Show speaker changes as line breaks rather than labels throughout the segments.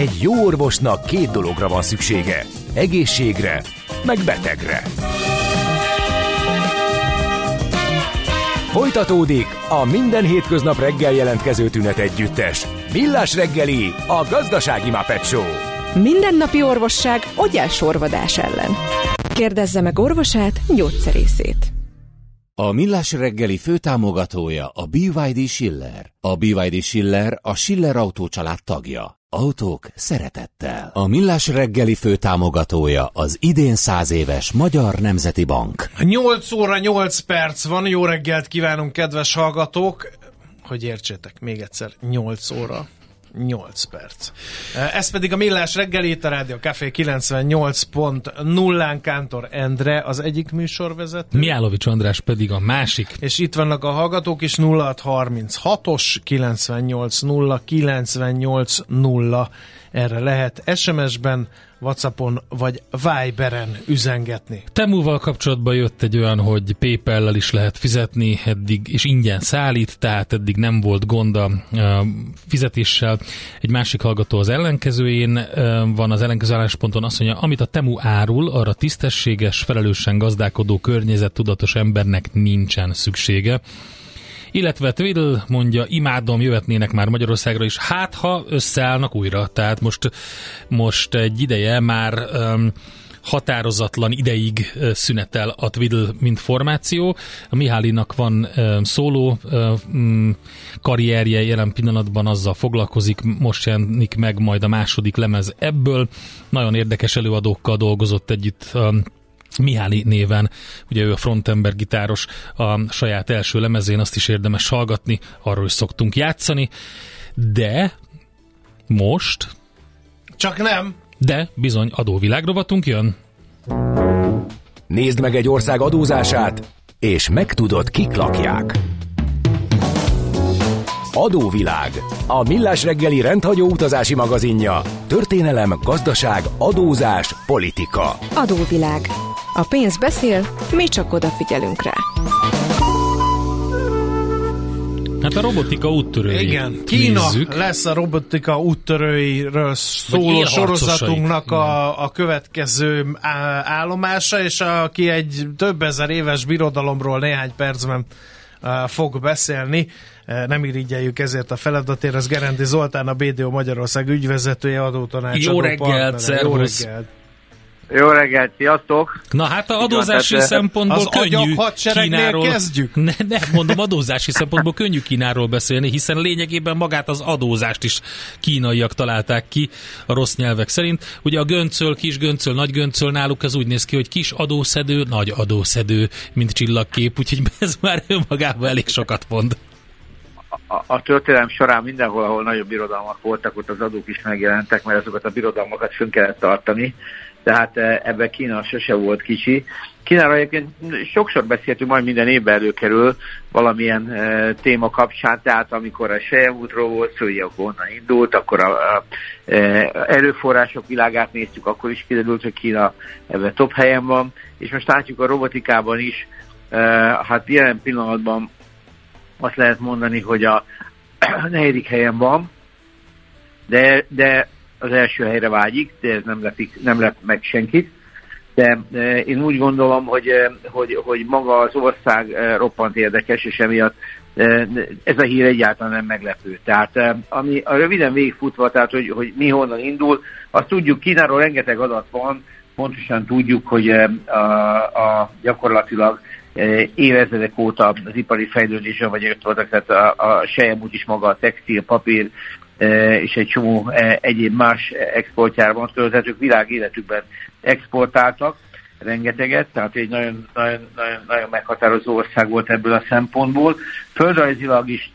Egy jó orvosnak két dologra van szüksége. Egészségre, meg betegre. Folytatódik a minden hétköznap reggel jelentkező tünet együttes. Millás reggeli, a gazdasági Muppet Show.
Mindennapi orvosság sorvadás ellen. Kérdezze meg orvosát, gyógyszerészét.
A Millás reggeli főtámogatója a BYD Schiller. A BYD Schiller a Schiller Autó család tagja. Autók szeretettel. A Millás reggeli főtámogatója az idén száz éves Magyar Nemzeti Bank.
8 óra 8 perc van, jó reggelt kívánunk kedves hallgatók. Hogy értsétek, még egyszer 8 óra 8 perc. Ez pedig a Millás reggelét, a Rádió Café 98.0-án Kántor Endre az egyik műsorvezető.
Miálovics András pedig a másik.
És itt vannak a hallgatók is 0636-os 980 980 erre lehet SMS-ben Whatsappon vagy Viberen üzengetni.
Temúval kapcsolatban jött egy olyan, hogy PayPal-lel is lehet fizetni, eddig és ingyen szállít, tehát eddig nem volt gond a fizetéssel. Egy másik hallgató az ellenkezőjén van az ellenkező állásponton azt mondja, amit a Temu árul, arra tisztességes, felelősen gazdálkodó környezettudatos embernek nincsen szüksége illetve Twiddle mondja, imádom, jöhetnének már Magyarországra is, hát ha összeállnak újra, tehát most, most egy ideje már um, határozatlan ideig szünetel a Twiddle mint formáció. A Mihálinak van szóló karrierje, jelen pillanatban azzal foglalkozik, most jelenik meg majd a második lemez ebből. Nagyon érdekes előadókkal dolgozott együtt Mihály néven, ugye ő a frontember gitáros a saját első lemezén, azt is érdemes hallgatni, arról is szoktunk játszani, de most...
Csak nem!
De bizony adóvilágrovatunk jön.
Nézd meg egy ország adózását, és megtudod, kik lakják. Adóvilág. A millás reggeli rendhagyó utazási magazinja. Történelem, gazdaság, adózás, politika.
Adóvilág. A pénz beszél, mi csak odafigyelünk rá.
Hát a robotika úttörői.
Igen, Kína nézzük. lesz a robotika úttörőiről szóló sorozatunknak a, a következő állomása, és aki egy több ezer éves birodalomról néhány percben fog beszélni. Nem irigyeljük ezért a feladatért, az Gerendi Zoltán, a BDO Magyarország ügyvezetője, adótanácsadó
Jó reggelt, szervusz! Jó reggelt!
Jó reggelt, sziasztok!
Na hát a adózási van, szempontból az könnyű
Kínáról... kezdjük?
Ne, ne, mondom, adózási szempontból könnyű Kínáról beszélni, hiszen lényegében magát az adózást is kínaiak találták ki a rossz nyelvek szerint. Ugye a göncöl, kis göncöl, nagy göncöl náluk ez úgy néz ki, hogy kis adószedő, nagy adószedő, mint csillagkép, úgyhogy ez már önmagában elég sokat mond
a, a történelem során mindenhol, ahol nagyobb birodalmak voltak, ott az adók is megjelentek, mert azokat a birodalmakat fönn kellett tartani tehát eh, ebbe Kína sose volt kicsi. Kínára egyébként sokszor beszéltünk, majd minden évben előkerül valamilyen e, téma kapcsán, tehát amikor a Sejem útról volt szó, ugye akkor onnan indult, akkor a, a e, erőforrások világát néztük, akkor is kiderült, hogy Kína ebben top helyen van, és most látjuk a robotikában is, e, hát jelen pillanatban azt lehet mondani, hogy a negyedik helyen van, de, de az első helyre vágyik, de ez nem lepik, nem lep meg senkit. De e, én úgy gondolom, hogy, e, hogy, hogy maga az ország e, roppant érdekes, és emiatt ez a hír egyáltalán nem meglepő. Tehát ami a röviden végigfutva, tehát hogy, hogy mi honnan indul, azt tudjuk, Kínáról rengeteg adat van, pontosan tudjuk, hogy a, a gyakorlatilag évezredek óta az ipari fejlődésen vagy ott voltak, tehát a, a sejemút is maga a textil, papír, és egy csomó egyéb más exportjára tehát ők világ életükben exportáltak rengeteget, tehát egy nagyon, nagyon, nagyon, nagyon meghatározó ország volt ebből a szempontból. Földrajzilag is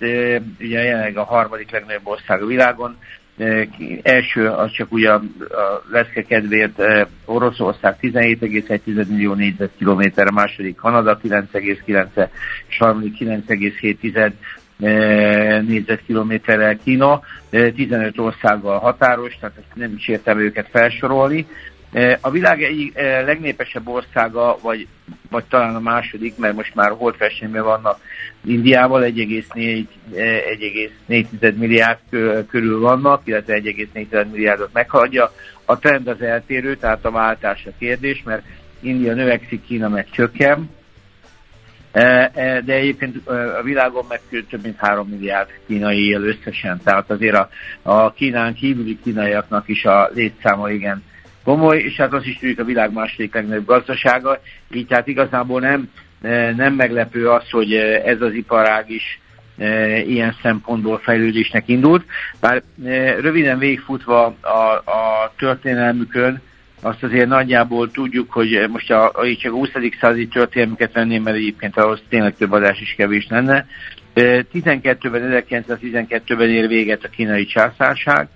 ugye jelenleg a harmadik legnagyobb ország a világon, első az csak ugye a, leszke kedvéért Oroszország 17,1 millió négyzetkilométer, második Kanada 9,9 és harmadik 9,7 négyzetkilométerrel Kína, 15 országgal határos, tehát ezt nem is értem őket felsorolni. A világ egyik legnépesebb országa, vagy vagy talán a második, mert most már holdfestményben vannak Indiával, 1,4 milliárd körül vannak, illetve 1,4 milliárdot meghaladja. A trend az eltérő, tehát a váltás a kérdés, mert India növekszik, Kína meg csökken, e, e, de egyébként a világon meg több mint 3 milliárd kínai él összesen, tehát azért a, a Kínán kívüli kínaiaknak is a létszáma igen komoly, és hát azt is tudjuk a világ második legnagyobb gazdasága, így tehát igazából nem, e, nem meglepő az, hogy ez az iparág is ilyen szempontból fejlődésnek indult. Bár röviden végfutva a, a történelmükön, azt azért nagyjából tudjuk, hogy most a, a csak a 20. századi történelmüket venném, mert egyébként ahhoz tényleg több adás is kevés lenne. 12-ben, 1912-ben ér véget a kínai császárság,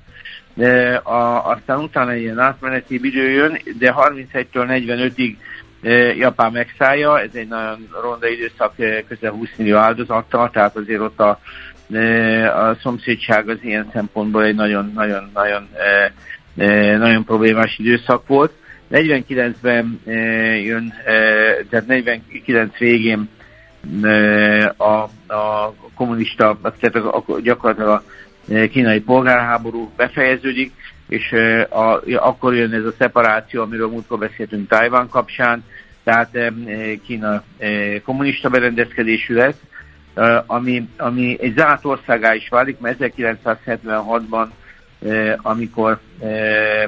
a, aztán utána egy ilyen átmeneti idő jön, de 31-től 45-ig Japán megszállja, ez egy nagyon ronda időszak, közel 20 millió áldozattal, tehát azért ott a, a szomszédság az ilyen szempontból egy nagyon-nagyon-nagyon nagyon problémás időszak volt. 49-ben jön, tehát 49 végén a, a kommunista, tehát a, gyakorlatilag a kínai polgárháború befejeződik, és a, akkor jön ez a szeparáció, amiről múltkor beszéltünk Tajván kapcsán, tehát Kína kommunista berendezkedésű lesz, ami, ami egy zárt országá is válik, mert 1976-ban amikor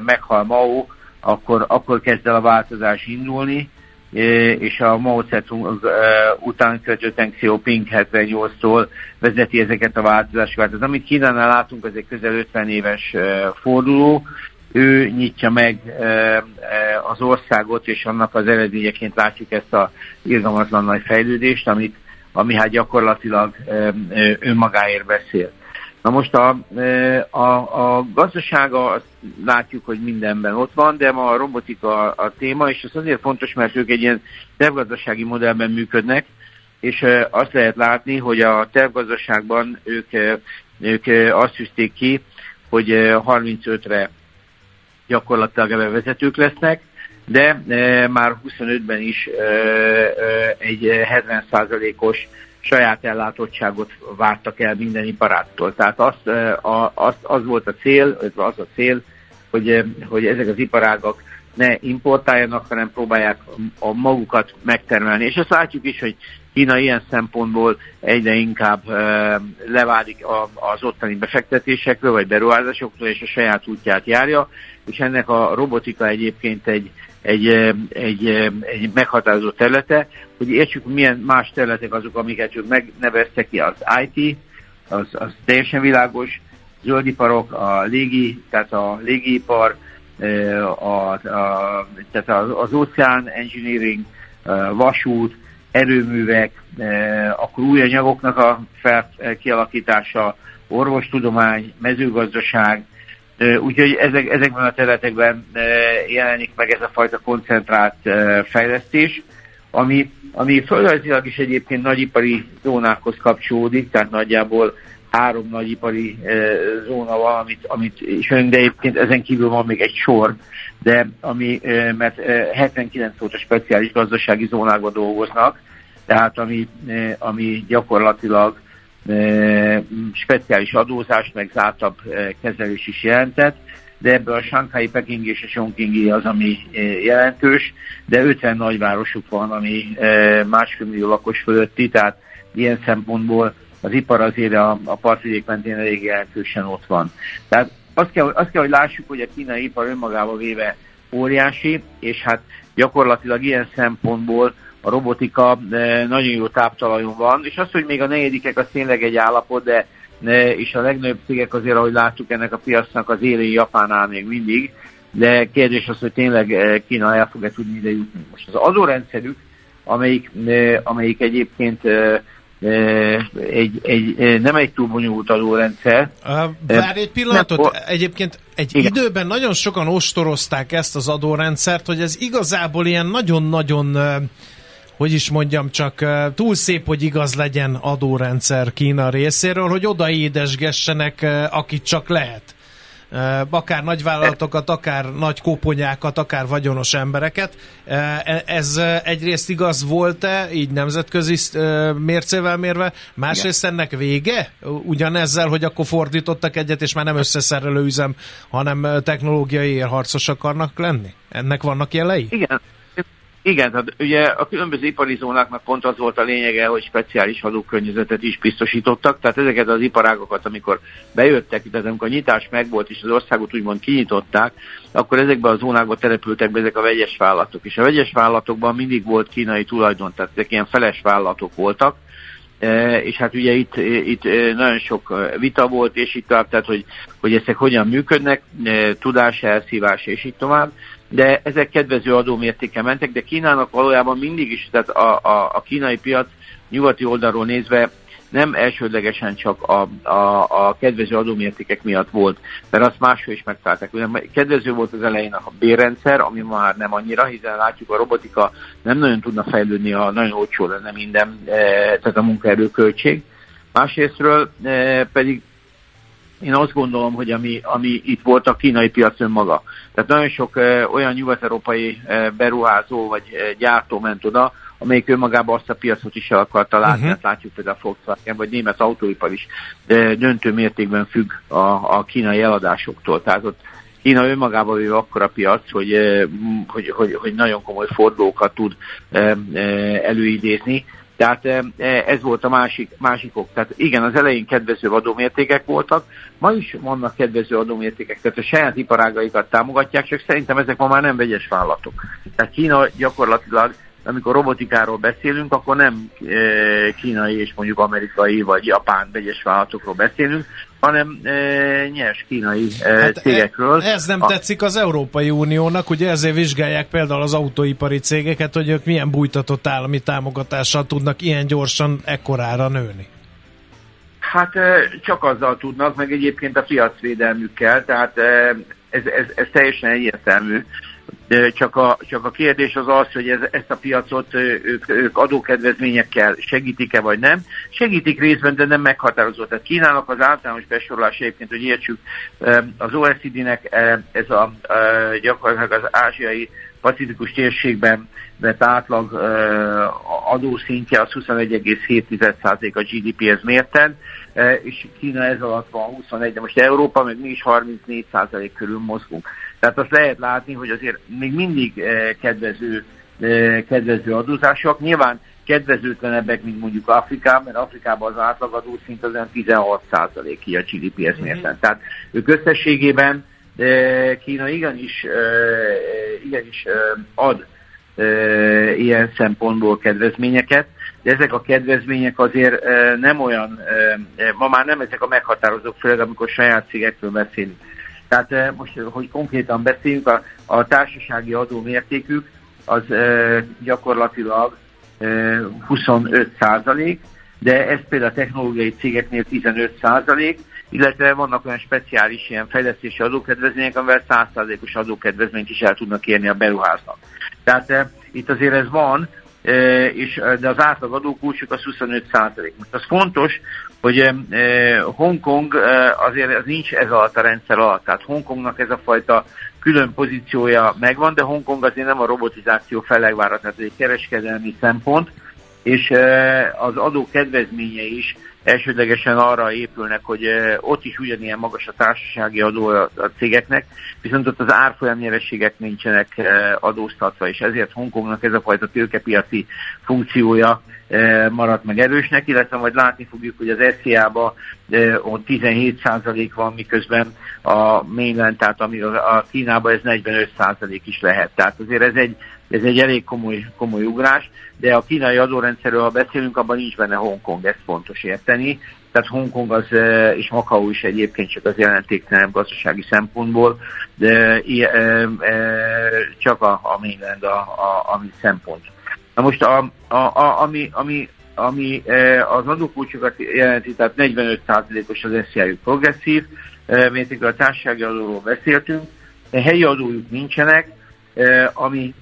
meghal Mao, akkor, akkor kezd el a változás indulni, és a Mao Zedong után követő Deng Xiaoping 78-tól vezeti ezeket a változásokat. Az, amit Kínánál látunk, az egy közel 50 éves forduló, ő nyitja meg az országot, és annak az eredményeként látjuk ezt a irgalmatlan nagy fejlődést, amit, ami hát gyakorlatilag önmagáért beszél. Na most a, e, a, a gazdasága, azt látjuk, hogy mindenben ott van, de ma a robotika a téma, és ez azért fontos, mert ők egy ilyen tervgazdasági modellben működnek, és e, azt lehet látni, hogy a tervgazdaságban ők, e, ők azt tűzték ki, hogy 35-re gyakorlatilag vezetők lesznek, de már 25-ben is egy 70%-os saját ellátottságot vártak el minden iparától. Tehát az, az, az volt a cél, az a cél, hogy, hogy ezek az iparágak ne importáljanak, hanem próbálják a magukat megtermelni. És azt látjuk is, hogy Kína ilyen szempontból egyre inkább leválik az ottani befektetésekről, vagy beruházásoktól, és a saját útját járja, és ennek a robotika egyébként egy, egy, egy, egy meghatározó területe, hogy értsük, milyen más területek azok, amiket ők megneveztek ki, az IT, az, az teljesen világos, zöldiparok, a légi, tehát a légipar, a, a, tehát az, az óceán engineering, vasút, erőművek, akkor új anyagoknak a fel, kialakítása, orvostudomány, mezőgazdaság, Úgyhogy ezek, ezekben a területekben jelenik meg ez a fajta koncentrált fejlesztés, ami, ami földrajzilag is egyébként nagyipari zónákhoz kapcsolódik, tehát nagyjából három nagyipari zóna van, amit, amit ismerünk, de egyébként ezen kívül van még egy sor, de ami, mert 79 óta speciális gazdasági zónákban dolgoznak, tehát ami, ami gyakorlatilag speciális adózást, meg zártabb kezelés is jelentett, de ebből a Shanghai, Peking és a Chongqingi az, ami jelentős, de 50 nagyvárosuk van, ami másfél millió lakos fölötti, tehát ilyen szempontból az ipar azért a, a partvidék mentén elég jelentősen ott van. Tehát azt kell, azt kell, hogy lássuk, hogy a kínai ipar önmagával véve óriási, és hát gyakorlatilag ilyen szempontból a robotika eh, nagyon jó táptalajon van, és az, hogy még a negyedikek az tényleg egy állapot, de és a legnagyobb cégek azért, ahogy láttuk ennek a piacnak az élén Japánál még mindig, de kérdés az, hogy tényleg eh, Kína el fog-e tudni ide jutni. Most az adórendszerük, amelyik, eh, amelyik egyébként egy, egy, nem egy túl bonyolult adórendszer.
Várj egy pillanatot, nem, egyébként egy igen. időben nagyon sokan ostorozták ezt az adórendszert, hogy ez igazából ilyen nagyon-nagyon hogy is mondjam, csak túl szép, hogy igaz legyen adórendszer Kína részéről, hogy oda édesgessenek, akit csak lehet. akár nagyvállalatokat, akár nagy koponyákat, akár vagyonos embereket. E, ez egyrészt igaz volt-e, így nemzetközi mércével mérve, másrészt ennek vége? Ugyanezzel, hogy akkor fordítottak egyet, és már nem összeszerelő üzem, hanem technológiai érharcos akarnak lenni? Ennek vannak jelei?
Igen, igen, tehát ugye a különböző ipari zónáknak pont az volt a lényege, hogy speciális adókörnyezetet is biztosítottak, tehát ezeket az iparágokat, amikor bejöttek, tehát amikor a nyitás megvolt, és az országot úgymond kinyitották, akkor ezekben a zónákban települtek be ezek a vegyes vállalatok. És a vegyes vállalatokban mindig volt kínai tulajdon, tehát ezek ilyen feles vállalatok voltak, e, és hát ugye itt, itt e, nagyon sok vita volt, és itt tovább, tehát hogy, hogy ezek hogyan működnek, e, tudás elszívás, és így tovább de ezek kedvező adómértéken mentek, de Kínának valójában mindig is, tehát a, a, a kínai piac nyugati oldalról nézve nem elsődlegesen csak a, a, a kedvező adómértékek miatt volt, mert azt máshol is megtalálták. Ugye kedvező volt az elején a bérrendszer, ami már nem annyira, hiszen látjuk a robotika nem nagyon tudna fejlődni, a nagyon olcsó lenne minden, e, tehát a munkaerőköltség. Másrésztről e, pedig én azt gondolom, hogy ami, ami itt volt a kínai piac önmaga. Tehát nagyon sok e, olyan nyugat-európai e, beruházó vagy e, gyártó ment oda, amelyik önmagában azt a piacot is el akarta látni. Uh-huh. Hát látjuk például a Volkswagen vagy német autóipar is de döntő mértékben függ a, a kínai eladásoktól. Tehát ott Kína önmagában ő akkora piac, hogy, hogy, hogy, hogy nagyon komoly fordulókat tud előidézni. Tehát ez volt a másik, másik ok. Tehát igen, az elején kedvező adómértékek voltak, ma is vannak kedvező adómértékek, tehát a saját iparágaikat támogatják, csak szerintem ezek ma már nem vegyes vállalatok. Tehát Kína gyakorlatilag amikor robotikáról beszélünk, akkor nem e, kínai és mondjuk amerikai vagy japán vegyes vállalatokról beszélünk, hanem e, nyers kínai e, hát cégekről.
Ez nem a... tetszik az Európai Uniónak, ugye ezért vizsgálják például az autóipari cégeket, hogy ők milyen bújtatott állami támogatással tudnak ilyen gyorsan ekkorára nőni.
Hát csak azzal tudnak, meg egyébként a piacvédelmükkel, tehát ez, ez, ez teljesen egyértelmű csak a, csak a kérdés az az, hogy ez, ezt a piacot ők, ők adókedvezményekkel segítik-e vagy nem. Segítik részben, de nem meghatározott. Tehát Kínának az általános besorolás egyébként, hogy értsük, az OECD-nek ez a gyakorlatilag az ázsiai pacifikus térségben vett átlag adószintje az 21,7% a GDP-hez mérten, és Kína ez alatt van 21, de most Európa, meg mi is 34% körül mozgunk. Tehát azt lehet látni, hogy azért még mindig eh, kedvező, eh, kedvező adózások. Nyilván kedvezőtlenebbek, mint mondjuk Afrikában, mert Afrikában az átlagadó szint az 16 ki a GDP-hez mhm. mérten. Tehát ők összességében eh, Kína igenis, igenis ad ilyen szempontból kedvezményeket, de ezek a kedvezmények azért nem olyan, ma már nem ezek a meghatározók, főleg amikor saját cégekről beszélünk. Tehát eh, most, hogy konkrétan beszéljünk, a, a társasági adó mértékük az e, gyakorlatilag e, 25 százalék, de ez például a technológiai cégeknél 15 százalék, illetve vannak olyan speciális ilyen fejlesztési adókedvezmények, amivel 100 százalékos adókedvezményt is el tudnak érni a beruháznak. Tehát e, itt azért ez van, és, de az átlag adókulcsuk az 25 százalék. Most az fontos, hogy Hongkong azért az nincs ez alatt a rendszer alatt. Tehát Hongkongnak ez a fajta külön pozíciója megvan, de Hongkong azért nem a robotizáció fellegvára, tehát egy kereskedelmi szempont, és az adó kedvezménye is elsődlegesen arra épülnek, hogy ott is ugyanilyen magas a társasági adó a cégeknek, viszont ott az árfolyam nyerességek nincsenek adóztatva, és ezért Hongkongnak ez a fajta tőkepiaci funkciója maradt meg erősnek, illetve majd látni fogjuk, hogy az SZIA-ba ott 17% van, miközben a mainland, tehát a Kínában ez 45% is lehet. Tehát azért ez egy, ez egy elég komoly, komoly ugrás, de a kínai adórendszerről, ha beszélünk, abban nincs benne Hongkong, ezt fontos érteni. Tehát Hongkong az, és Macau is egyébként csak az jelentéktelenebb gazdasági szempontból, de csak a, a mainland a, a, ami szempont. Na most a, a, a, ami, ami, ami e, az adókulcsokat jelenti, tehát 45%-os az SZIA-juk progresszív, e, mértékű a társasági adóról beszéltünk, de helyi adójuk nincsenek, e, ami,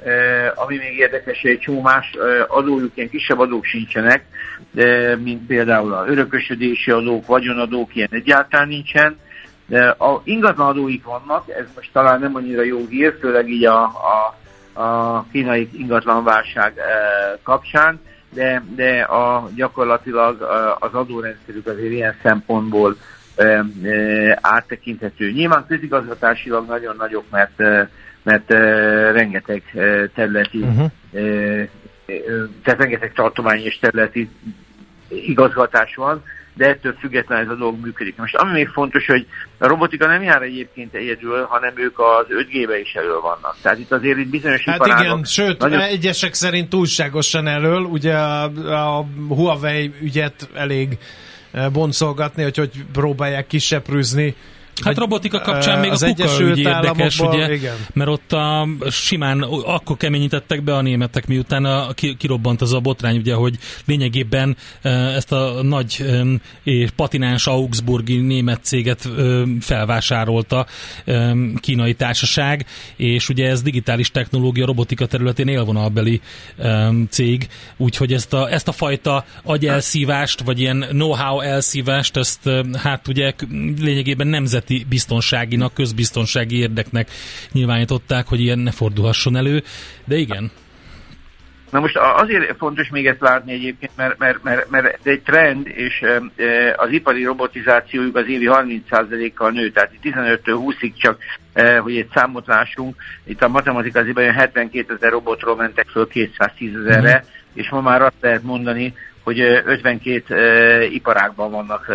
ami még érdekes, egy csomó más adójuk, ilyen kisebb adók sincsenek, mint például a örökösödési adók, vagyonadók, ilyen egyáltalán nincsen, De a ingatlanadóik vannak, ez most talán nem annyira jó hír, főleg így a, a, a kínai ingatlanválság kapcsán, de, de a, gyakorlatilag az adórendszerük azért ilyen szempontból áttekinthető. Nyilván közigazgatásilag nagyon nagyok, mert, mert rengeteg területi, uh-huh. tehát rengeteg tartományi és területi igazgatás van, de ettől függetlenül ez a dolog működik. Most ami még fontos, hogy a robotika nem jár egyébként egyedül, hanem ők az 5G-be is elő vannak. Tehát itt azért itt bizonyos
Hát igen, sőt, nagyon... egyesek szerint túlságosan elől, ugye a, a Huawei ügyet elég boncolgatni, hogy hogy próbálják kiseprűzni
Hát robotika kapcsán még az a kuka ügy érdekes, ugye, igen. mert ott a, simán akkor keményítettek be a németek, miután a, kirobbant az a botrány, ugye, hogy lényegében ezt a nagy és patináns augsburgi német céget felvásárolta kínai társaság, és ugye ez digitális technológia robotika területén élvonalbeli cég, úgyhogy ezt a, ezt a fajta agyelszívást, vagy ilyen know-how elszívást, ezt hát ugye lényegében nemzeti nemzeti biztonságinak, közbiztonsági érdeknek nyilvánították, hogy ilyen ne fordulhasson elő, de igen.
Na most azért fontos még ezt látni egyébként, mert, mert, mert, mert egy trend, és az ipari robotizációjuk az évi 30%-kal nő, tehát 15-től 20-ig csak, hogy egy számot lássunk, itt a matematika azért 72 ezer robotról mentek föl 210 ezerre, mm. és ma már azt lehet mondani, hogy 52 iparágban vannak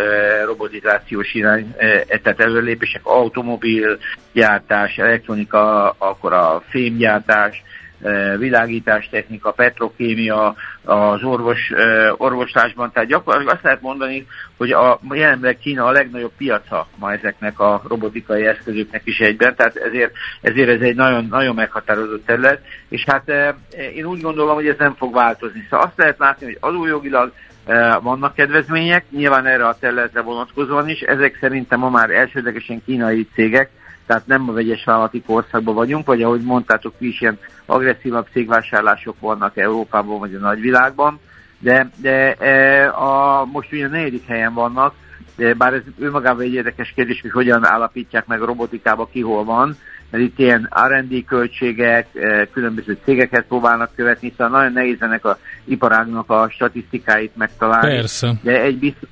robotizációs irány, tehát előlépések, automobil gyártás, elektronika, akkor a fémgyártás, világítás technika, petrokémia, az orvos, orvoslásban. Tehát gyakorlatilag azt lehet mondani, hogy a, jelenleg Kína a legnagyobb piaca ma ezeknek a robotikai eszközöknek is egyben, tehát ezért, ezért ez egy nagyon, nagyon meghatározott terület, és hát én úgy gondolom, hogy ez nem fog változni. Szóval azt lehet látni, hogy adójogilag vannak kedvezmények, nyilván erre a területre vonatkozóan is, ezek szerintem ma már elsődlegesen kínai cégek, tehát nem a vegyes vállalati korszakban vagyunk, vagy ahogy mondtátok, is ilyen agresszívabb cégvásárlások vannak Európában vagy a nagyvilágban, de, de e, a, most ugye a negyedik helyen vannak, de bár ez önmagában egy érdekes kérdés, hogy hogyan állapítják meg a robotikába ki hol van, mert itt ilyen R&D költségek, e, különböző cégeket próbálnak követni, szóval nagyon nehéz ennek a iparágnak a statisztikáit megtalálni.
Persze.
De egy biztos,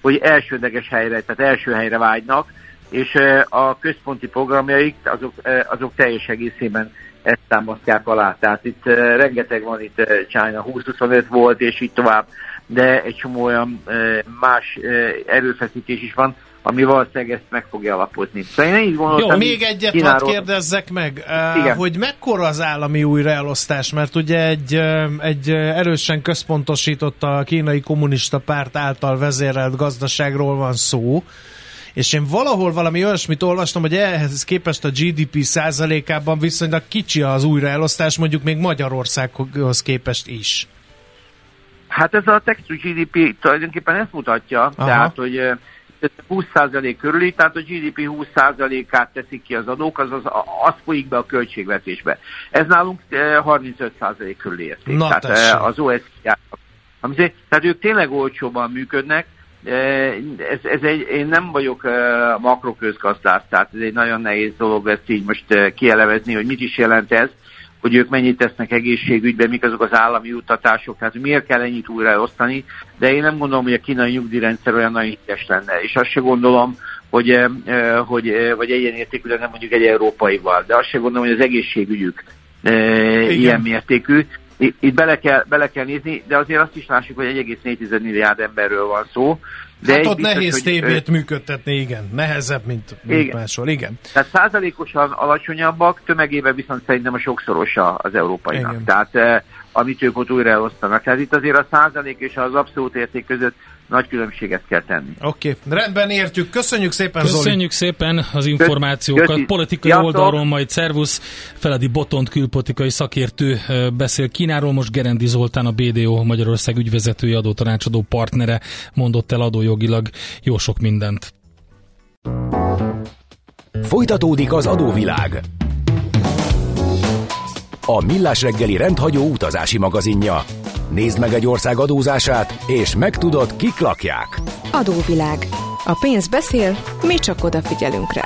hogy elsődleges helyre, tehát első helyre vágynak, és a központi programjaik azok, azok teljes egészében ezt támasztják alá. Tehát itt rengeteg van, itt China 20-25 volt, és így tovább, de egy csomó olyan más erőfeszítés is van, ami valószínűleg ezt meg fogja alapozni.
Szóval én így Jó, még egyet Kínáról... kérdezzek meg, Igen. hogy mekkora az állami újraelosztás, mert ugye egy, egy erősen központosított a kínai kommunista párt által vezérelt gazdaságról van szó, és én valahol valami olyasmit olvastam, hogy ehhez képest a GDP százalékában viszonylag kicsi az újraelosztás, mondjuk még Magyarországhoz képest is.
Hát ez a textú GDP tulajdonképpen ezt mutatja, Aha. tehát hogy 20% körüli, tehát a GDP 20%-át teszik ki az adók, az, az, az folyik be a költségvetésbe. Ez nálunk 35% körüli érték. Na, tehát tessék. az OSZ tehát ők tényleg olcsóban működnek, ez, ez egy, én nem vagyok makroközgazdász, tehát ez egy nagyon nehéz dolog ezt így most kielevezni, hogy mit is jelent ez, hogy ők mennyit tesznek egészségügyben, mik azok az állami juttatások, tehát miért kell ennyit újraosztani, de én nem gondolom, hogy a kínai nyugdíjrendszer olyan nagyon hites lenne, és azt se gondolom, hogy, hogy vagy értékű lenne mondjuk egy európaival, de azt se gondolom, hogy az egészségügyük Igen. ilyen mértékű, itt bele kell, bele kell nézni, de azért azt is lássuk, hogy 1,4 milliárd emberről van szó.
De hát ott biztos, nehéz tévét működtetni, igen. Nehezebb, mint, mint igen. máshol, igen.
Tehát százalékosan alacsonyabbak, tömegében viszont szerintem a sokszorosa az európainak. Igen. Tehát eh, amit ők ott újra elosztanak. Tehát itt azért a százalék és az abszolút érték között nagy különbséget kell tenni.
Oké, okay. rendben értjük. Köszönjük szépen,
Köszönjük
Zoli.
szépen az információkat. Köszi. Politikai Sziasztok. oldalról majd szervusz. Feledi Botont külpolitikai szakértő beszél Kínáról. Most Gerendi Zoltán, a BDO Magyarország ügyvezetői adótanácsadó partnere mondott el adójogilag jó sok mindent.
Folytatódik az adóvilág. A Millás reggeli rendhagyó utazási magazinja. Nézd meg egy ország adózását, és megtudod, kik lakják.
Adóvilág A pénz beszél, mi csak odafigyelünk rá.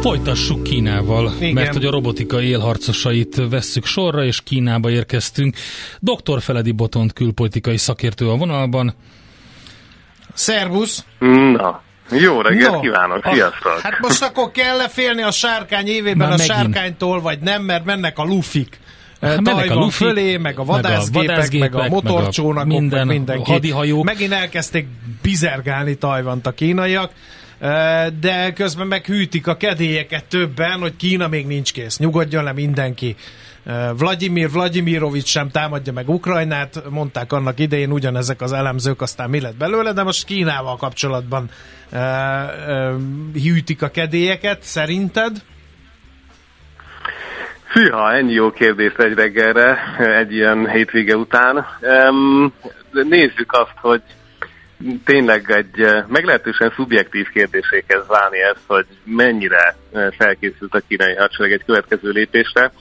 Folytassuk Kínával, Igen. mert hogy a robotika élharcosait vesszük sorra, és Kínába érkeztünk. Dr. Feledi Botont külpolitikai szakértő a vonalban.
Szervusz!
Na, jó reggelt no, kívánok, sziasztok!
Hát most akkor kell félni a sárkány évében Már a megint. sárkánytól, vagy nem, mert mennek a lufik. Hát Tajvan fölé, meg a vadászgépek, meg a, vadászgépek, meg a motorcsónakok, meg, a minden, meg mindenki.
Hadihajók.
Megint elkezdték bizergálni Tajvant a kínaiak de közben meghűtik a kedélyeket többen, hogy Kína még nincs kész. Nyugodjon le mindenki. Vladimir Vladimirovics sem támadja meg Ukrajnát, mondták annak idején ugyanezek az elemzők, aztán mi lett belőle, de most Kínával kapcsolatban hűtik a kedélyeket, szerinted?
Fűha, ennyi jó kérdés egy reggelre, egy ilyen hétvége után. Nézzük azt, hogy tényleg egy eh, meglehetősen szubjektív kérdésé kezd válni ez, hogy mennyire eh, felkészült a kínai hadsereg egy következő lépésre.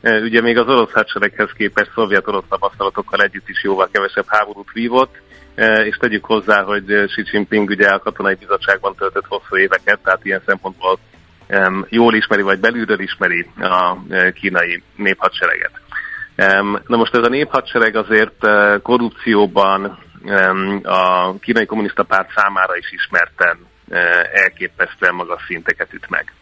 Eh, ugye még az orosz hadsereghez képest szovjet-orosz tapasztalatokkal együtt is jóval kevesebb háborút vívott, és tegyük hozzá, hogy Xi Jinping ugye a katonai bizottságban töltött hosszú éveket, tehát ilyen szempontból jól ismeri, vagy belülről ismeri a kínai néphadsereget. Na most ez a néphadsereg azért korrupcióban, a kínai kommunista párt számára is ismerten e, elképesztően magas szinteket üt meg.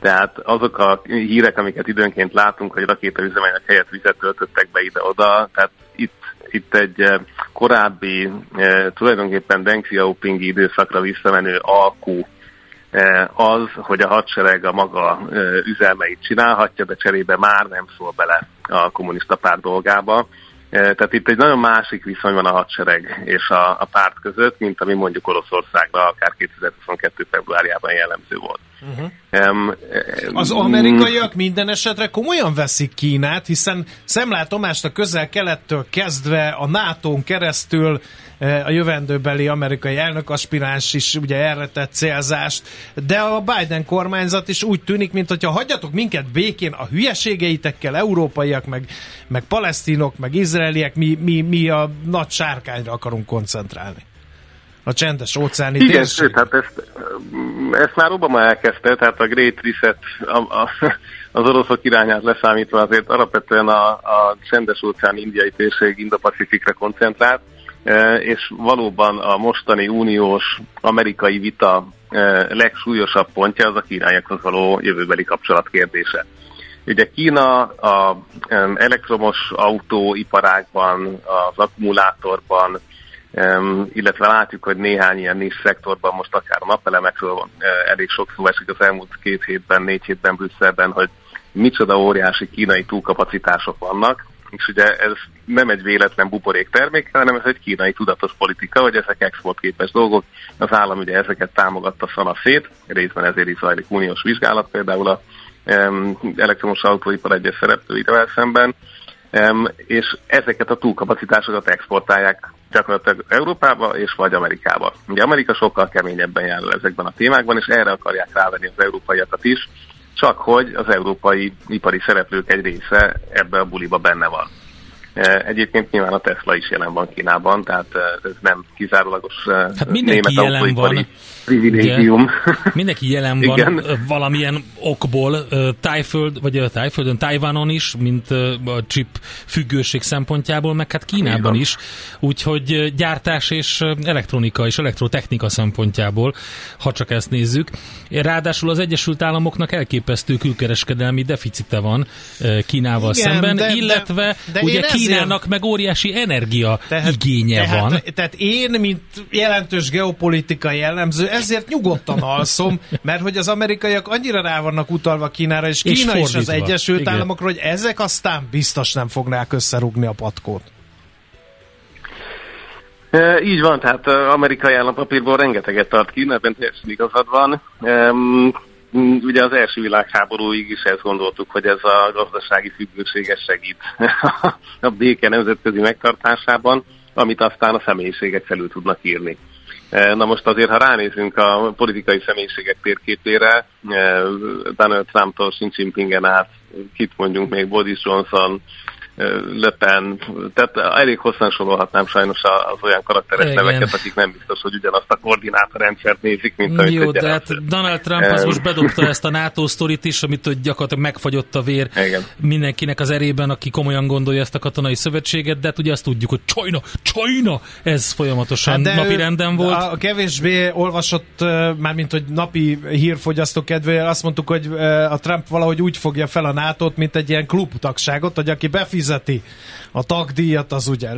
Tehát azok a hírek, amiket időnként látunk, hogy rakétaüzemanyag helyett vizet töltöttek be ide-oda, tehát itt, itt egy e, korábbi, e, tulajdonképpen Deng Xiaopingi időszakra visszamenő alkú az, hogy a hadsereg a maga üzelmeit csinálhatja, de cserébe már nem szól bele a kommunista párt dolgába. Tehát itt egy nagyon másik viszony van a hadsereg és a, a párt között, mint ami mondjuk Oroszországra akár 2022. februárjában jellemző volt. Uh-huh. Um,
az amerikaiak minden esetre komolyan veszik Kínát, hiszen szemlátomást a közel-kelettől kezdve a NATO-n keresztül a jövendőbeli amerikai elnökaspiráns is ugye erre tett célzást, de a Biden kormányzat is úgy tűnik, mint hogyha hagyjatok minket békén a hülyeségeitekkel, európaiak, meg, meg palesztinok, meg izraeliek, mi, mi, mi a nagy sárkányra akarunk koncentrálni a csendes óceáni
Igen, térség. sőt, hát ezt, ezt már Obama elkezdte, tehát a Great Reset a, a, az oroszok irányát leszámítva azért alapvetően a, a csendes óceán indiai térség Indo-Pacifikra koncentrált, e, és valóban a mostani uniós amerikai vita e, legsúlyosabb pontja az a kínaiakhoz való jövőbeli kapcsolat kérdése. Ugye Kína a elektromos autóiparágban, az akkumulátorban, illetve látjuk, hogy néhány ilyen nincs szektorban, most akár a napelemekről elég sok szó esik az elmúlt két hétben, négy hétben Brüsszelben, hogy micsoda óriási kínai túlkapacitások vannak, és ugye ez nem egy véletlen buborék termék, hanem ez egy kínai tudatos politika, hogy ezek exportképes dolgok. Az állam ugye ezeket támogatta szana szét, részben ezért is zajlik uniós vizsgálat például a elektromos autóipar egyes szereplőivel szemben, és ezeket a túlkapacitásokat exportálják gyakorlatilag Európába és vagy Amerikába. Ugye Amerika sokkal keményebben jár ezekben a témákban, és erre akarják rávenni az európaiakat is, csak hogy az európai ipari szereplők egy része ebbe a buliba benne van. E, egyébként nyilván a Tesla is jelen van Kínában, tehát e, ez nem kizárólagos e,
hát német autóipari
privilégium. Ugye,
mindenki jelen van Igen. valamilyen okból, Tájföld, vagy a Tájföldön, Tájvánon is, mint a chip függőség szempontjából, meg hát Kínában is, úgyhogy gyártás és elektronika és elektrotechnika szempontjából, ha csak ezt nézzük. Ráadásul az Egyesült Államoknak elképesztő külkereskedelmi deficite van Kínával Igen, szemben, de, illetve de, de ugye Kínának meg óriási energia tehát, igénye tehát, van.
Tehát én, mint jelentős geopolitikai jellemző, ezért nyugodtan alszom, mert hogy az amerikaiak annyira rá vannak utalva Kínára, és Kína és, és az Egyesült Igen. Államokra, hogy ezek aztán biztos nem fognák összerúgni a patkót.
E, így van, tehát amerikai állampapírból rengeteget tart Kína, ebben teljesen igazad van. E, ugye az első világháborúig is ezt gondoltuk, hogy ez a gazdasági függőséges segít a béke nemzetközi megtartásában, amit aztán a személyiségek felül tudnak írni. E, na most azért, ha ránézünk a politikai személyiségek térképére, e, Donald Trump-tól Xi Jinpingen át, kit mondjunk még, Boris Johnson, Le Pen, tehát elég hosszan sorolhatnám sajnos az olyan karakteres Igen. neveket, akik nem biztos, hogy ugyanazt a koordinátorrendszert nézik, mint
amit Jó, de hát Donald Trump az most bedobta ezt a NATO sztorit is, amit hogy gyakorlatilag megfagyott a vér Igen. mindenkinek az erében, aki komolyan gondolja ezt a katonai szövetséget, de hát ugye azt tudjuk, hogy China, China, ez folyamatosan hát napi renden volt.
A kevésbé olvasott, mármint hogy napi hírfogyasztó kedvéért azt mondtuk, hogy a Trump valahogy úgy fogja fel a nato mint egy ilyen klubtagságot, hogy aki befizeti a tagdíjat, az ugye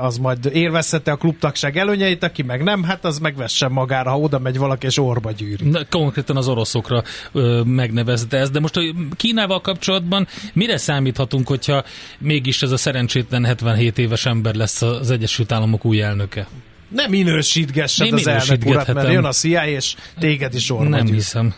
az majd élvezheti a klubtagság előnyeit, aki meg nem, hát az megvessen magára, ha oda megy valaki és orba gyűri.
Na, konkrétan az oroszokra ö, megnevezte ez, de most a Kínával kapcsolatban mire számíthatunk, hogyha mégis ez a szerencsétlen 77 éves ember lesz az Egyesült Államok új elnöke?
Nem minősítgessed az elnök urat, mert jön a CIA és téged is orva
Nem gyűr. hiszem.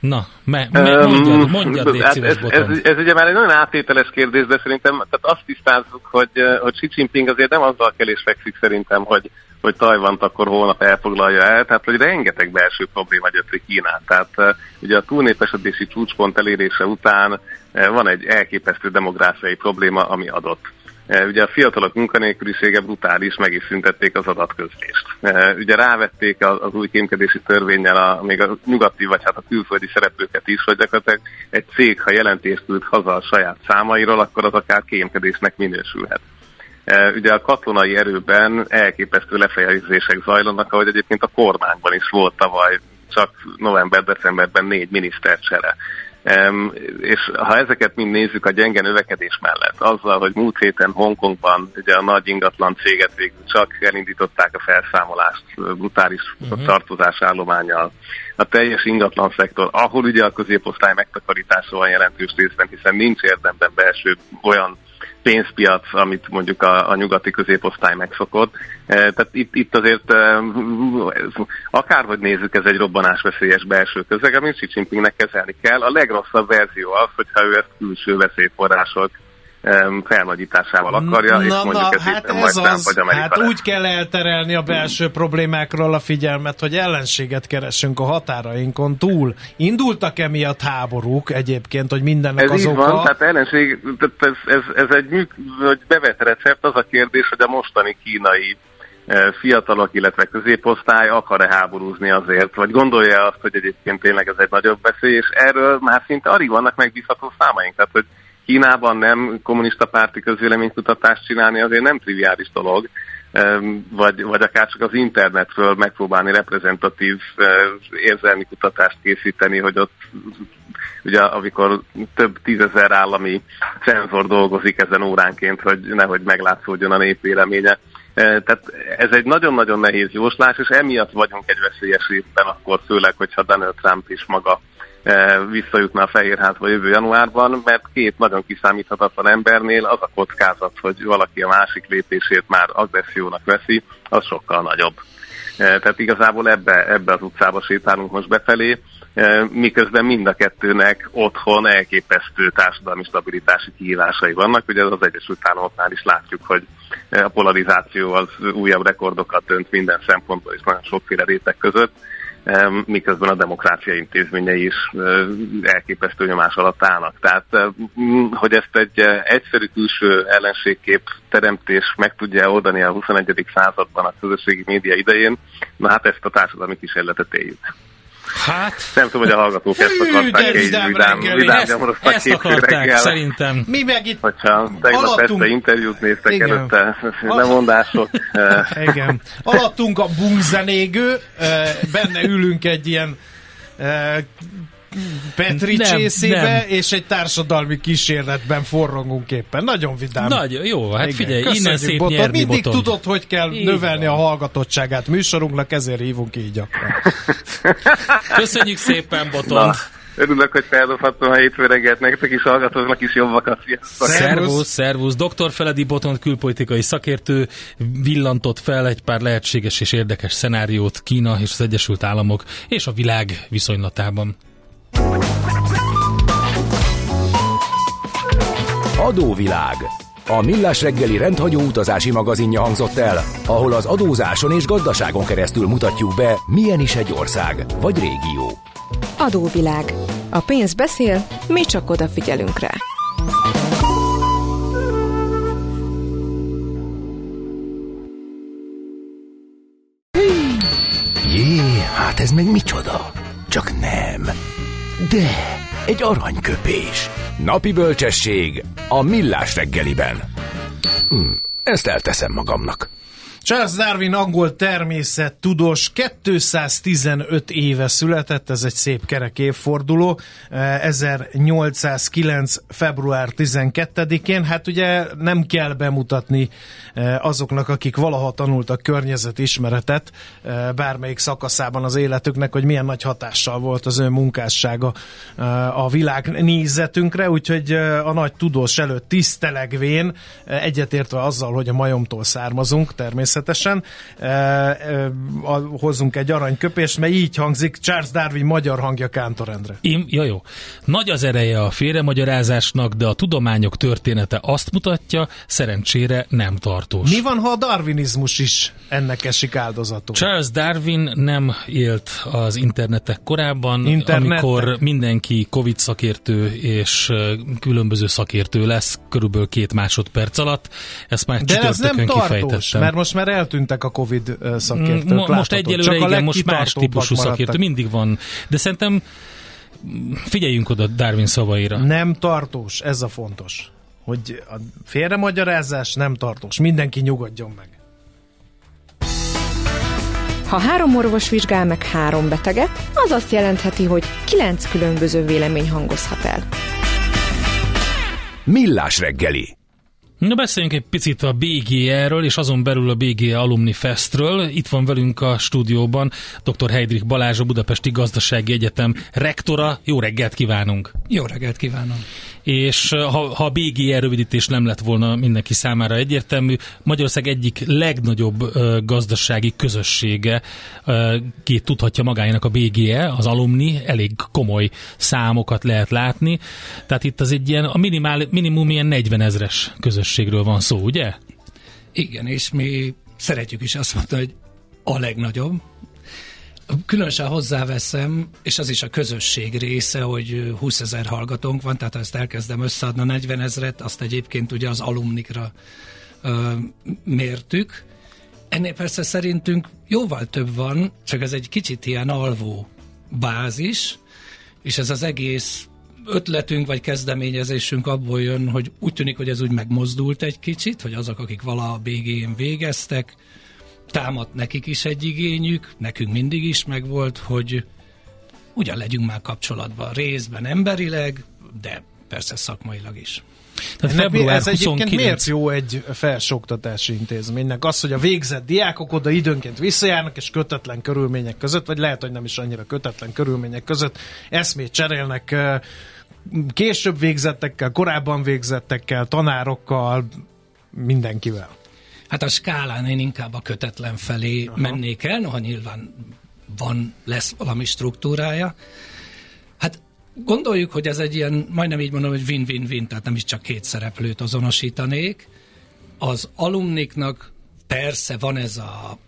Na, me, me, mondjad, mondjad, légy hát
szíves, ez, ez, ez, ugye már egy nagyon áttételes kérdés, de szerintem tehát azt tisztázzuk, hogy, hogy Xi Jinping azért nem azzal kell és fekszik szerintem, hogy, hogy Tajvant akkor holnap elfoglalja el, tehát hogy rengeteg belső probléma gyötri Kínát. Tehát ugye a túlnépesedési csúcspont elérése után van egy elképesztő demográfiai probléma, ami adott. E, ugye a fiatalok munkanélkülisége brutális, meg is szüntették az adatközlést. E, ugye rávették az új kémkedési törvényel a, még a nyugati, vagy hát a külföldi szereplőket is, hogy gyakorlatilag egy cég, ha jelentést küld haza a saját számairól, akkor az akár kémkedésnek minősülhet. E, ugye a katonai erőben elképesztő lefejezések zajlanak, ahogy egyébként a kormányban is volt tavaly, csak november-decemberben négy minisztercsere és ha ezeket mind nézzük a gyenge növekedés mellett, azzal, hogy múlt héten Hongkongban ugye a nagy ingatlan céget végül csak elindították a felszámolást brutális uh-huh. tartozás állományjal, a teljes ingatlan szektor, ahol ugye a középosztály megtakarítása van jelentős részben, hiszen nincs érdemben belső olyan pénzpiac, amit mondjuk a, a nyugati középosztály megszokott. E, tehát itt, itt azért e, akárhogy nézzük, ez egy robbanásveszélyes belső közeg, amit Xi Jinpingnek kezelni kell. A legrosszabb verzió az, hogyha ő ezt külső veszélyforrások felnagyításával akarja, na, és mondjuk na, ez hát ez majd az, vagy Amerika
Hát lesz. úgy kell elterelni a belső problémákról a figyelmet, hogy ellenséget keresünk a határainkon túl. Indultak emiatt háborúk egyébként, hogy mindennek
ez
az
így oka? van, tehát ellenség, ez, ez, ez egy műk, vagy bevett recept, az a kérdés, hogy a mostani kínai e, fiatalok, illetve középosztály akar-e háborúzni azért, vagy gondolja azt, hogy egyébként tényleg ez egy nagyobb veszély, és erről már szinte alig vannak megbízható számaink, tehát hogy Kínában nem kommunista párti közvéleménykutatást csinálni azért nem triviális dolog, vagy, vagy akár csak az internetről megpróbálni reprezentatív érzelmi kutatást készíteni, hogy ott ugye amikor több tízezer állami cenzor dolgozik ezen óránként, hogy nehogy meglátszódjon a népvéleménye. Tehát ez egy nagyon-nagyon nehéz jóslás, és emiatt vagyunk egy veszélyes évben akkor, főleg, hogyha Donald Trump is maga visszajutna a Fehérházba jövő januárban, mert két nagyon kiszámíthatatlan embernél az a kockázat, hogy valaki a másik lépését már agressziónak veszi, az sokkal nagyobb. E, tehát igazából ebbe, ebbe az utcába sétálunk most befelé, e, miközben mind a kettőnek otthon elképesztő társadalmi stabilitási kihívásai vannak. Ugye az Egyesült Államoknál is látjuk, hogy a polarizáció az újabb rekordokat dönt minden szempontból és nagyon sokféle réteg között miközben a demokrácia intézményei is elképesztő nyomás alatt állnak. Tehát, hogy ezt egy egyszerű külső ellenségkép teremtés meg tudja oldani a 21. században a közösségi média idején, na hát ezt a társadalmi kísérletet éljük.
Hát...
Nem tudom, hogy a hallgatók ezt akarták egy vidám, vidám, vidám ezt,
ezt akarták, reggel. szerintem.
Mi meg itt
Hogyha tegnap alattunk... este interjút néztek Igen. előtte, lemondások.
Eh. Igen. Alattunk a bungzenégő, eh, benne ülünk egy ilyen eh, Petri nem, csészébe, nem. és egy társadalmi kísérletben forrongunk éppen. Nagyon vidám.
Nagyon jó, hát Igen. figyelj, Köszönjük, innen szép boton. nyerni,
Mindig boton. tudod, hogy kell így növelni van. a hallgatottságát műsorunknak, ezért hívunk így gyakran.
Köszönjük szépen, Boton. Na.
Örülök, hogy feldobhattam a hétfő reggelt, nektek is hallgatóznak is jobbakat.
Szervusz, szervusz. Dr. Feledi Boton külpolitikai szakértő villantott fel egy pár lehetséges és érdekes szenáriót Kína és az Egyesült Államok és a világ viszonylatában.
Adóvilág. A Millás reggeli rendhagyó utazási magazinja hangzott el, ahol az adózáson és gazdaságon keresztül mutatjuk be, milyen is egy ország vagy régió.
Adóvilág. A pénz beszél, mi csak odafigyelünk rá.
Jé, hát ez meg micsoda? Csak nem. De egy aranyköpés. Napi bölcsesség a millás reggeliben. Hm, ezt elteszem magamnak.
Charles Darwin angol természettudós 215 éve született, ez egy szép kerek évforduló, 1809. Eh, február 12-én. Hát ugye nem kell bemutatni eh, azoknak, akik valaha tanultak környezetismeretet eh, bármelyik szakaszában az életüknek, hogy milyen nagy hatással volt az ő munkássága a világ nézetünkre, úgyhogy a nagy tudós előtt tisztelegvén egyetértve azzal, hogy a majomtól származunk természetesen, természetesen. E, e, hozzunk egy aranyköpést, mert így hangzik Charles Darwin magyar hangja Kántor Endre.
Én, ja, jó. Nagy az ereje a félremagyarázásnak, de a tudományok története azt mutatja, szerencsére nem tartós.
Mi van, ha a darwinizmus is ennek esik áldozatul?
Charles Darwin nem élt az internetek korábban, Internetek? amikor mindenki Covid szakértő és különböző szakértő lesz körülbelül két másodperc alatt. Ezt már De ez nem tartós,
mert most már már eltűntek a Covid szakértők.
Mo- most egyelőre Csak igen, most más típusú szakértő mindig van. De szerintem figyeljünk oda Darwin szavaira.
Nem tartós, ez a fontos. Hogy a félremagyarázás nem tartós. Mindenki nyugodjon meg.
Ha három orvos vizsgál meg három beteget, az azt jelentheti, hogy kilenc különböző vélemény hangozhat el.
Millás reggeli
Na beszéljünk egy picit a BGE-ről, és azon belül a BGE Alumni Festről. Itt van velünk a stúdióban dr. Heidrich Balázs, a Budapesti Gazdasági Egyetem rektora. Jó reggelt kívánunk!
Jó reggelt kívánunk!
És ha, ha a BGE rövidítés nem lett volna mindenki számára egyértelmű, Magyarország egyik legnagyobb gazdasági közössége ki tudhatja magának a BGE, az alumni, elég komoly számokat lehet látni, tehát itt az egy ilyen, a minimál, minimum ilyen 40 ezres közösségről van szó, ugye?
Igen, és mi szeretjük is azt mondani, hogy a legnagyobb, Különösen hozzáveszem, és az is a közösség része, hogy 20 ezer hallgatónk van, tehát ha ezt elkezdem összeadni 40 ezeret, azt egyébként ugye az alumnikra ö, mértük. Ennél persze szerintünk jóval több van, csak ez egy kicsit ilyen alvó bázis, és ez az egész ötletünk vagy kezdeményezésünk abból jön, hogy úgy tűnik, hogy ez úgy megmozdult egy kicsit, hogy azok, akik vala a BG-n végeztek, támadt nekik is egy igényük, nekünk mindig is megvolt, hogy ugyan legyünk már kapcsolatban részben emberileg, de persze szakmailag is.
Tehát február ez 29... egyébként miért jó egy felsőoktatási intézménynek? Az, hogy a végzett diákok oda időnként visszajárnak, és kötetlen körülmények között, vagy lehet, hogy nem is annyira kötetlen körülmények között eszmét cserélnek később végzettekkel, korábban végzettekkel, tanárokkal, mindenkivel.
Hát a skálán én inkább a kötetlen felé Aha. mennék el, noha nyilván van, lesz valami struktúrája. Hát gondoljuk, hogy ez egy ilyen, majdnem így mondom, hogy win-win-win, tehát nem is csak két szereplőt azonosítanék. Az alumniknak persze van ez a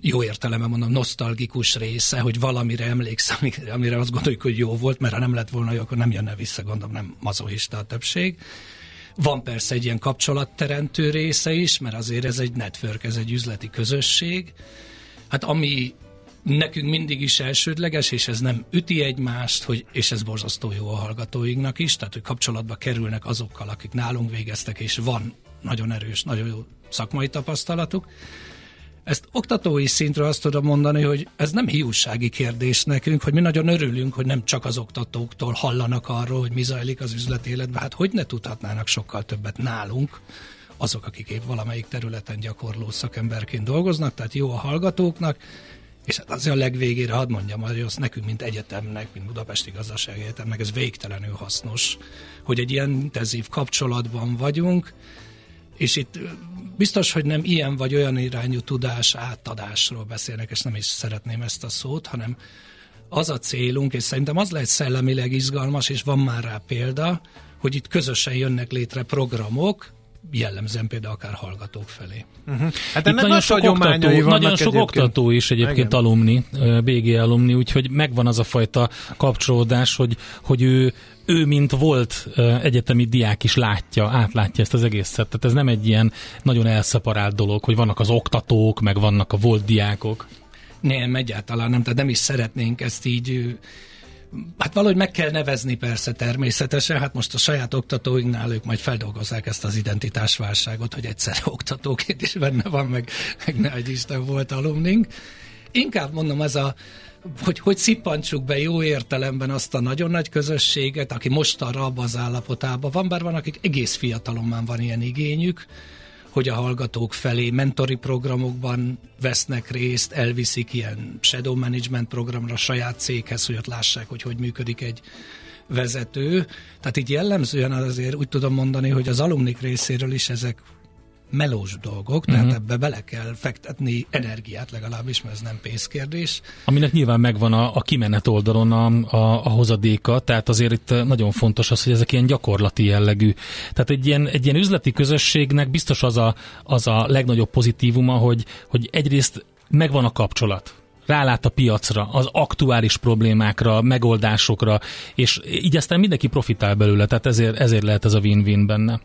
jó értelemben mondom, nosztalgikus része, hogy valamire emlékszem, amire azt gondoljuk, hogy jó volt, mert ha nem lett volna jó, akkor nem jönne vissza, gondolom, nem mazohista a többség. Van persze egy ilyen kapcsolatteremtő része is, mert azért ez egy network, ez egy üzleti közösség. Hát ami nekünk mindig is elsődleges, és ez nem üti egymást, hogy, és ez borzasztó jó a hallgatóinknak is, tehát hogy kapcsolatba kerülnek azokkal, akik nálunk végeztek, és van nagyon erős, nagyon jó szakmai tapasztalatuk, ezt oktatói szintről azt tudom mondani, hogy ez nem hiúsági kérdés nekünk, hogy mi nagyon örülünk, hogy nem csak az oktatóktól hallanak arról, hogy mi zajlik az üzletéletben. Hát hogy ne tudhatnának sokkal többet nálunk, azok, akik épp valamelyik területen gyakorló szakemberként dolgoznak, tehát jó a hallgatóknak, és hát azért a legvégére hadd mondjam, hogy az nekünk, mint egyetemnek, mint Budapesti Gazdasági Egyetemnek, ez végtelenül hasznos, hogy egy ilyen intenzív kapcsolatban vagyunk, és itt biztos, hogy nem ilyen vagy olyan irányú tudás átadásról beszélnek, és nem is szeretném ezt a szót, hanem az a célunk, és szerintem az lehet szellemileg izgalmas, és van már rá példa, hogy itt közösen jönnek létre programok, jellemzően például akár hallgatók felé.
Uh-huh. Hát Itt nagyon sok, oktató, nagyon sok oktató is egyébként Igen. alumni, BG alumni, úgyhogy megvan az a fajta kapcsolódás, hogy, hogy ő, ő, mint volt egyetemi diák is látja, átlátja ezt az egészet. Tehát ez nem egy ilyen nagyon elszeparált dolog, hogy vannak az oktatók, meg vannak a volt diákok.
Nem, egyáltalán nem, tehát nem is szeretnénk ezt így Hát valahogy meg kell nevezni persze természetesen, hát most a saját oktatóinknál ők majd feldolgozzák ezt az identitásválságot, hogy egyszer oktatóként is benne van, meg, meg ne egy Isten volt alumnink. Inkább mondom, ez a, hogy, hogy szippantsuk be jó értelemben azt a nagyon nagy közösséget, aki most arra abban az állapotában van, bár van, akik egész fiatalon már van ilyen igényük, hogy a hallgatók felé mentori programokban vesznek részt, elviszik ilyen shadow management programra saját céghez, hogy ott lássák, hogy hogy működik egy vezető. Tehát így jellemzően azért úgy tudom mondani, hogy az alumnik részéről is ezek melós dolgok, tehát uh-huh. ebbe bele kell fektetni energiát legalábbis, mert ez nem pénzkérdés.
Aminek nyilván megvan a, a kimenet oldalon a, a, a hozadéka, tehát azért itt nagyon fontos az, hogy ezek ilyen gyakorlati jellegű. Tehát egy ilyen, egy ilyen üzleti közösségnek biztos az a, az a legnagyobb pozitívuma, hogy, hogy egyrészt megvan a kapcsolat rálát a piacra, az aktuális problémákra, megoldásokra, és így aztán mindenki profitál belőle, tehát ezért, ezért lehet ez a win-win benne.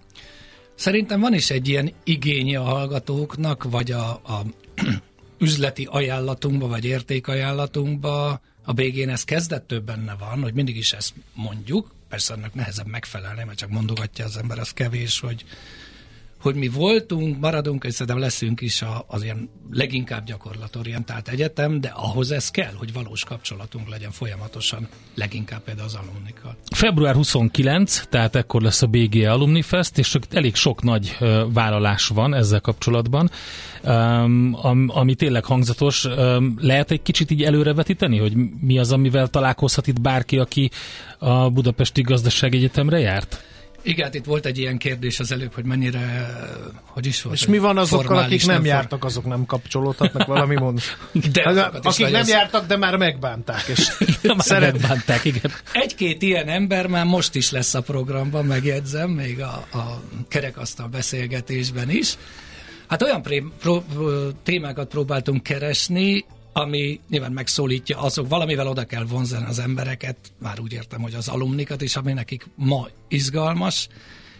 Szerintem van is egy ilyen igénye a hallgatóknak, vagy a, a üzleti ajánlatunkba, vagy értékajánlatunkba. A BG-n ez kezdettől benne van, hogy mindig is ezt mondjuk, persze ennek nehezebb megfelelni, mert csak mondogatja az ember, az kevés, hogy hogy mi voltunk, maradunk, és szerintem leszünk is az ilyen leginkább gyakorlatorientált egyetem, de ahhoz ez kell, hogy valós kapcsolatunk legyen folyamatosan, leginkább például az alumnikkal.
Február 29, tehát ekkor lesz a BG Alumni Fest, és elég sok nagy vállalás van ezzel kapcsolatban, ami tényleg hangzatos. Lehet egy kicsit így előrevetíteni, hogy mi az, amivel találkozhat itt bárki, aki a Budapesti Gazdaságegyetemre járt?
Igen, hát itt volt egy ilyen kérdés az előbb, hogy mennyire, hogy is volt.
És mi van azokkal, akik nem, nem jártak, azok nem kapcsolódnak, valami mond. De hát, akik nem jártak, de már megbánták. És
már szeret... megbánták, igen.
Egy-két ilyen ember már most is lesz a programban, megjegyzem, még a, a kerekasztal beszélgetésben is. Hát olyan pré- pro- témákat próbáltunk keresni, ami nyilván megszólítja azok, valamivel oda kell vonzani az embereket, már úgy értem, hogy az alumnikat is, ami nekik ma izgalmas,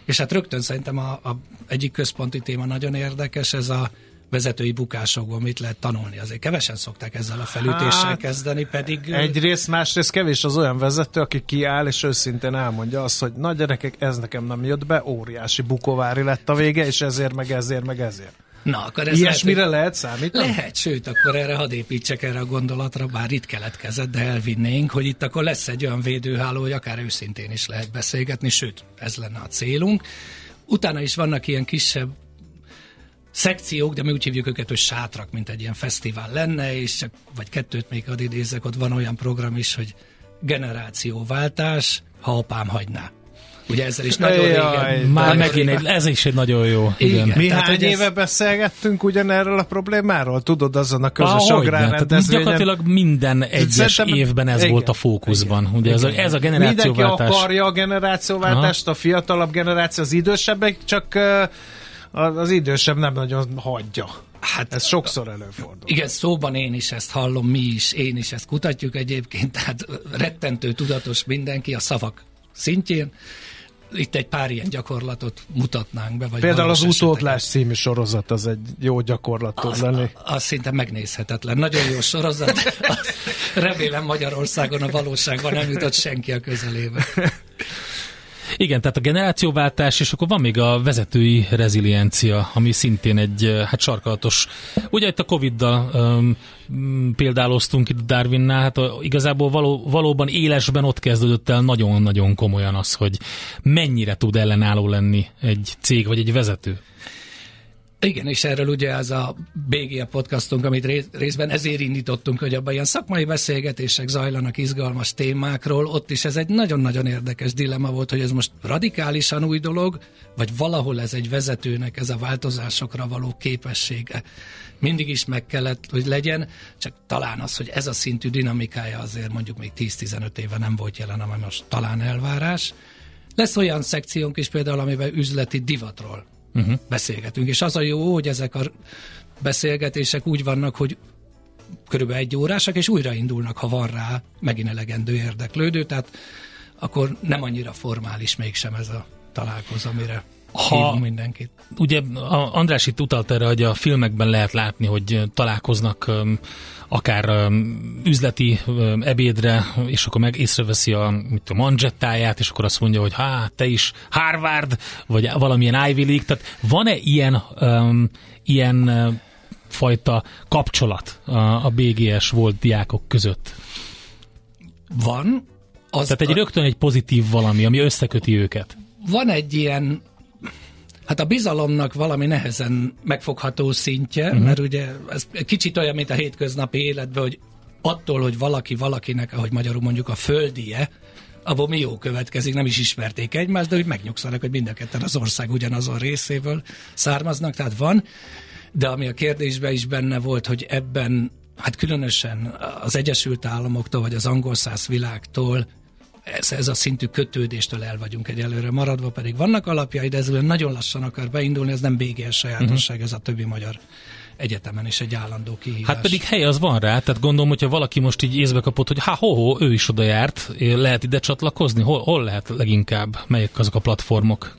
és hát rögtön szerintem a, a egyik központi téma nagyon érdekes, ez a vezetői bukásokból mit lehet tanulni. Azért kevesen szokták ezzel a felütéssel hát, kezdeni, pedig...
Egyrészt, másrészt kevés az olyan vezető, aki kiáll és őszintén elmondja azt, hogy nagy gyerekek, ez nekem nem jött be, óriási bukovári lett a vége, és ezért, meg ezért, meg ezért.
Na, akkor ez
Ilyesmire lehet, lehet számítani?
Lehet, sőt, akkor erre hadd építsek erre a gondolatra, bár itt keletkezett, de elvinnénk, hogy itt akkor lesz egy olyan védőháló, hogy akár őszintén is lehet beszélgetni, sőt, ez lenne a célunk. Utána is vannak ilyen kisebb szekciók, de mi úgy hívjuk őket, hogy sátrak, mint egy ilyen fesztivál lenne, és csak, vagy kettőt még ad idézek, ott van olyan program is, hogy generációváltás, ha apám hagyná. Ugye ezzel is nagyon Jaj, régen.
Már megint egy, ez is egy nagyon jó.
Igen. igen. Mi Tehát, hány éve ez... beszélgettünk ugyanerről a problémáról? Tudod, azon a közös ah, agrárrendezvényen?
Gyakorlatilag minden egyes Szerintem, évben ez igen. volt a fókuszban. Igen. Ugye ez a, ez a generációváltás.
Mindenki akarja a generációváltást, Aha. a fiatalabb generáció, az idősebbek, csak az idősebb nem nagyon hagyja. Hát ez sokszor előfordul.
Igen, szóban én is ezt hallom, mi is, én is ezt kutatjuk egyébként, tehát rettentő tudatos mindenki a szavak szintjén, itt egy pár ilyen gyakorlatot mutatnánk be. Vagy
Például az Utódlás című sorozat az egy jó gyakorlat tud az, lenni.
Az szinte megnézhetetlen. Nagyon jó sorozat. Remélem Magyarországon a valóságban nem jutott senki a közelébe.
Igen, tehát a generációváltás, és akkor van még a vezetői reziliencia, ami szintén egy hát sarkalatos. Ugye itt a Covid-dal um, példáloztunk itt Darwinnál, hát a, igazából való, valóban élesben ott kezdődött el nagyon-nagyon komolyan az, hogy mennyire tud ellenálló lenni egy cég vagy egy vezető.
Igen, és erről ugye az a BGA podcastunk, amit részben ezért indítottunk, hogy abban ilyen szakmai beszélgetések zajlanak izgalmas témákról, ott is ez egy nagyon-nagyon érdekes dilemma volt, hogy ez most radikálisan új dolog, vagy valahol ez egy vezetőnek ez a változásokra való képessége. Mindig is meg kellett, hogy legyen, csak talán az, hogy ez a szintű dinamikája azért mondjuk még 10-15 éve nem volt jelen, ami most talán elvárás. Lesz olyan szekciónk is például, amiben üzleti divatról uh-huh. beszélgetünk. És az a jó, hogy ezek a beszélgetések úgy vannak, hogy körülbelül egy órásak, és újraindulnak, ha van rá megint elegendő érdeklődő, tehát akkor nem annyira formális mégsem ez a találkozó, amire ha mindenkit.
Ugye András itt utalt erre, hogy a filmekben lehet látni, hogy találkoznak akár üzleti ebédre, és akkor meg észreveszi a, mit a manzsettáját, és akkor azt mondja, hogy hát te is Harvard, vagy valamilyen Ivy League, tehát van-e ilyen, um, ilyen fajta kapcsolat a, a BGS volt diákok között?
Van.
Az Tehát egy a... rögtön egy pozitív valami, ami összeköti őket.
Van egy ilyen Hát a bizalomnak valami nehezen megfogható szintje, uh-huh. mert ugye ez kicsit olyan, mint a hétköznapi életben, hogy attól, hogy valaki valakinek, ahogy magyarul mondjuk a földie, abból mi jó következik, nem is ismerték egymást, de úgy megnyugszanak, hogy mind a ketten az ország ugyanazon részéből származnak, tehát van. De ami a kérdésben is benne volt, hogy ebben, hát különösen az Egyesült Államoktól, vagy az angol száz világtól ez, ez a szintű kötődéstől el vagyunk egyelőre maradva, pedig vannak alapjai, de ez nagyon lassan akar beindulni, ez nem BGS sajátosság, uh-huh. ez a többi magyar egyetemen is egy állandó kihívás.
Hát pedig hely az van rá, tehát gondolom, hogyha valaki most így észbe kapott, hogy ha ho, ho ő is oda járt, lehet ide csatlakozni, hol, hol lehet leginkább, melyek azok a platformok?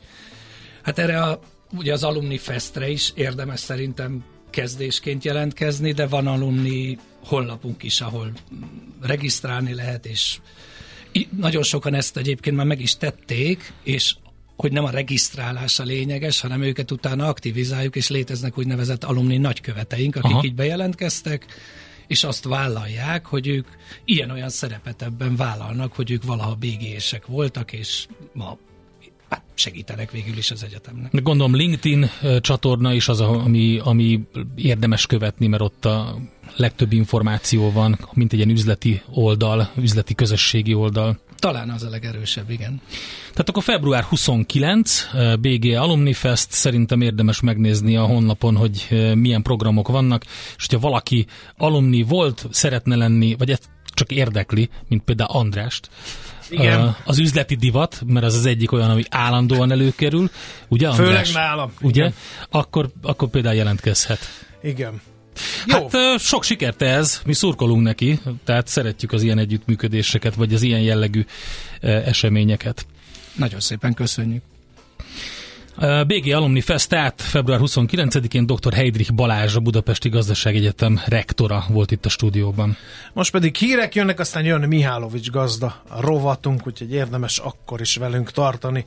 Hát erre a, ugye az Alumni Festre is érdemes szerintem kezdésként jelentkezni, de van alumni honlapunk is, ahol regisztrálni lehet, és nagyon sokan ezt egyébként már meg is tették, és hogy nem a regisztrálás a lényeges, hanem őket utána aktivizáljuk, és léteznek úgynevezett alumni nagyköveteink, akik Aha. így bejelentkeztek, és azt vállalják, hogy ők ilyen-olyan szerepet ebben vállalnak, hogy ők valaha bégések voltak, és ma hát segítenek végül is az egyetemnek.
Gondolom LinkedIn csatorna is az, ami, ami érdemes követni, mert ott a legtöbb információ van, mint egy ilyen üzleti oldal, üzleti közösségi oldal.
Talán az a legerősebb, igen.
Tehát akkor február 29, BG Alumni Fest, szerintem érdemes megnézni a honlapon, hogy milyen programok vannak, és hogyha valaki alumni volt, szeretne lenni, vagy ezt csak érdekli, mint például Andrást,
igen.
az üzleti divat, mert az az egyik olyan, ami állandóan előkerül, ugye
András? Főleg nálam.
Ugye? Akkor, akkor például jelentkezhet.
Igen.
Jó. Hát sok sikert ez, mi szurkolunk neki, tehát szeretjük az ilyen együttműködéseket, vagy az ilyen jellegű eseményeket.
Nagyon szépen köszönjük.
BG Alumni Fest, tehát február 29-én dr. Heidrich Balázs, a Budapesti Gazdaságegyetem rektora volt itt a stúdióban.
Most pedig hírek jönnek, aztán jön Mihálovics gazda a rovatunk, úgyhogy érdemes akkor is velünk tartani.